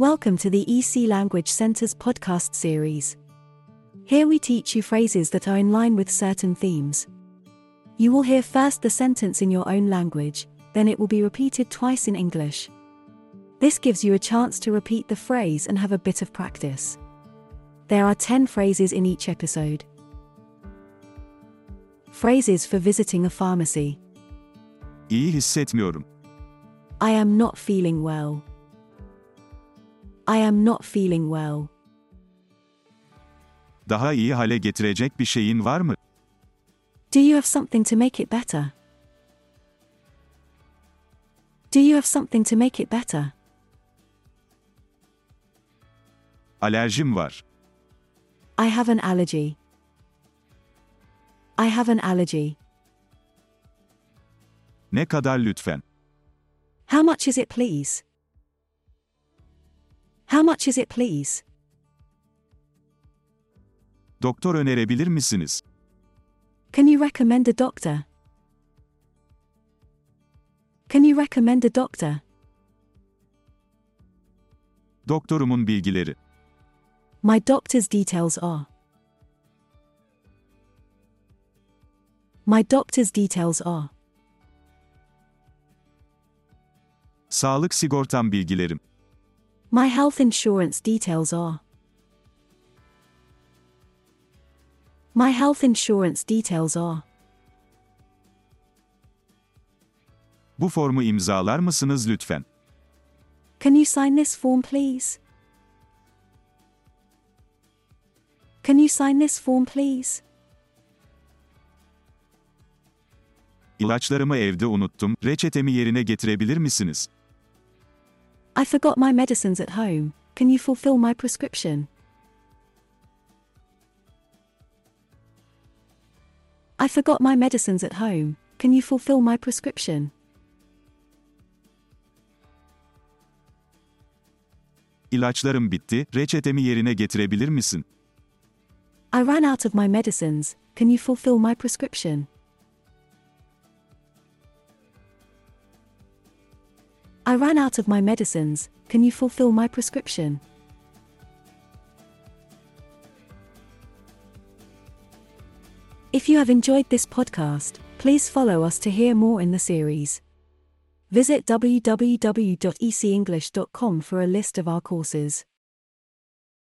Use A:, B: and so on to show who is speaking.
A: Welcome to the EC Language Center's podcast series. Here we teach you phrases that are in line with certain themes. You will hear first the sentence in your own language, then it will be repeated twice in English. This gives you a chance to repeat the phrase and have a bit of practice. There are 10 phrases in each episode. Phrases for visiting a pharmacy.
B: İyi hissetmiyorum.
A: I am not feeling well. I am not feeling well.
B: Daha iyi hale getirecek bir şeyin var mı?
A: Do you have something to make it better? Do you have something to make it better?
B: Alerjim var.
A: I have an allergy. I have an allergy.
B: Ne kadar lütfen?
A: How much is it, please? How much is it, please?
B: Doktor önerebilir misiniz?
A: Can you recommend a doctor? Can you recommend a doctor?
B: Doktorumun bilgileri.
A: My doctor's details are. My doctor's details are.
B: Sağlık sigortam bilgilerim.
A: My health insurance details are. My health insurance details are.
B: Bu formu imzalar mısınız lütfen?
A: Can you sign this form, please? Can you sign this form, please?
B: İlaçlarımı evde unuttum. Reçetemi yerine getirebilir misiniz?
A: I forgot my medicines at home. Can you fulfill my prescription? I forgot my medicines at home. Can you fulfill my prescription?
B: İlaçlarım bitti. Reçetemi yerine getirebilir misin?
A: I ran out of my medicines. Can you fulfill my prescription? I ran out of my medicines. Can you fulfill my prescription? If you have enjoyed this podcast, please follow us to hear more in the series. Visit www.ecenglish.com for a list of our courses.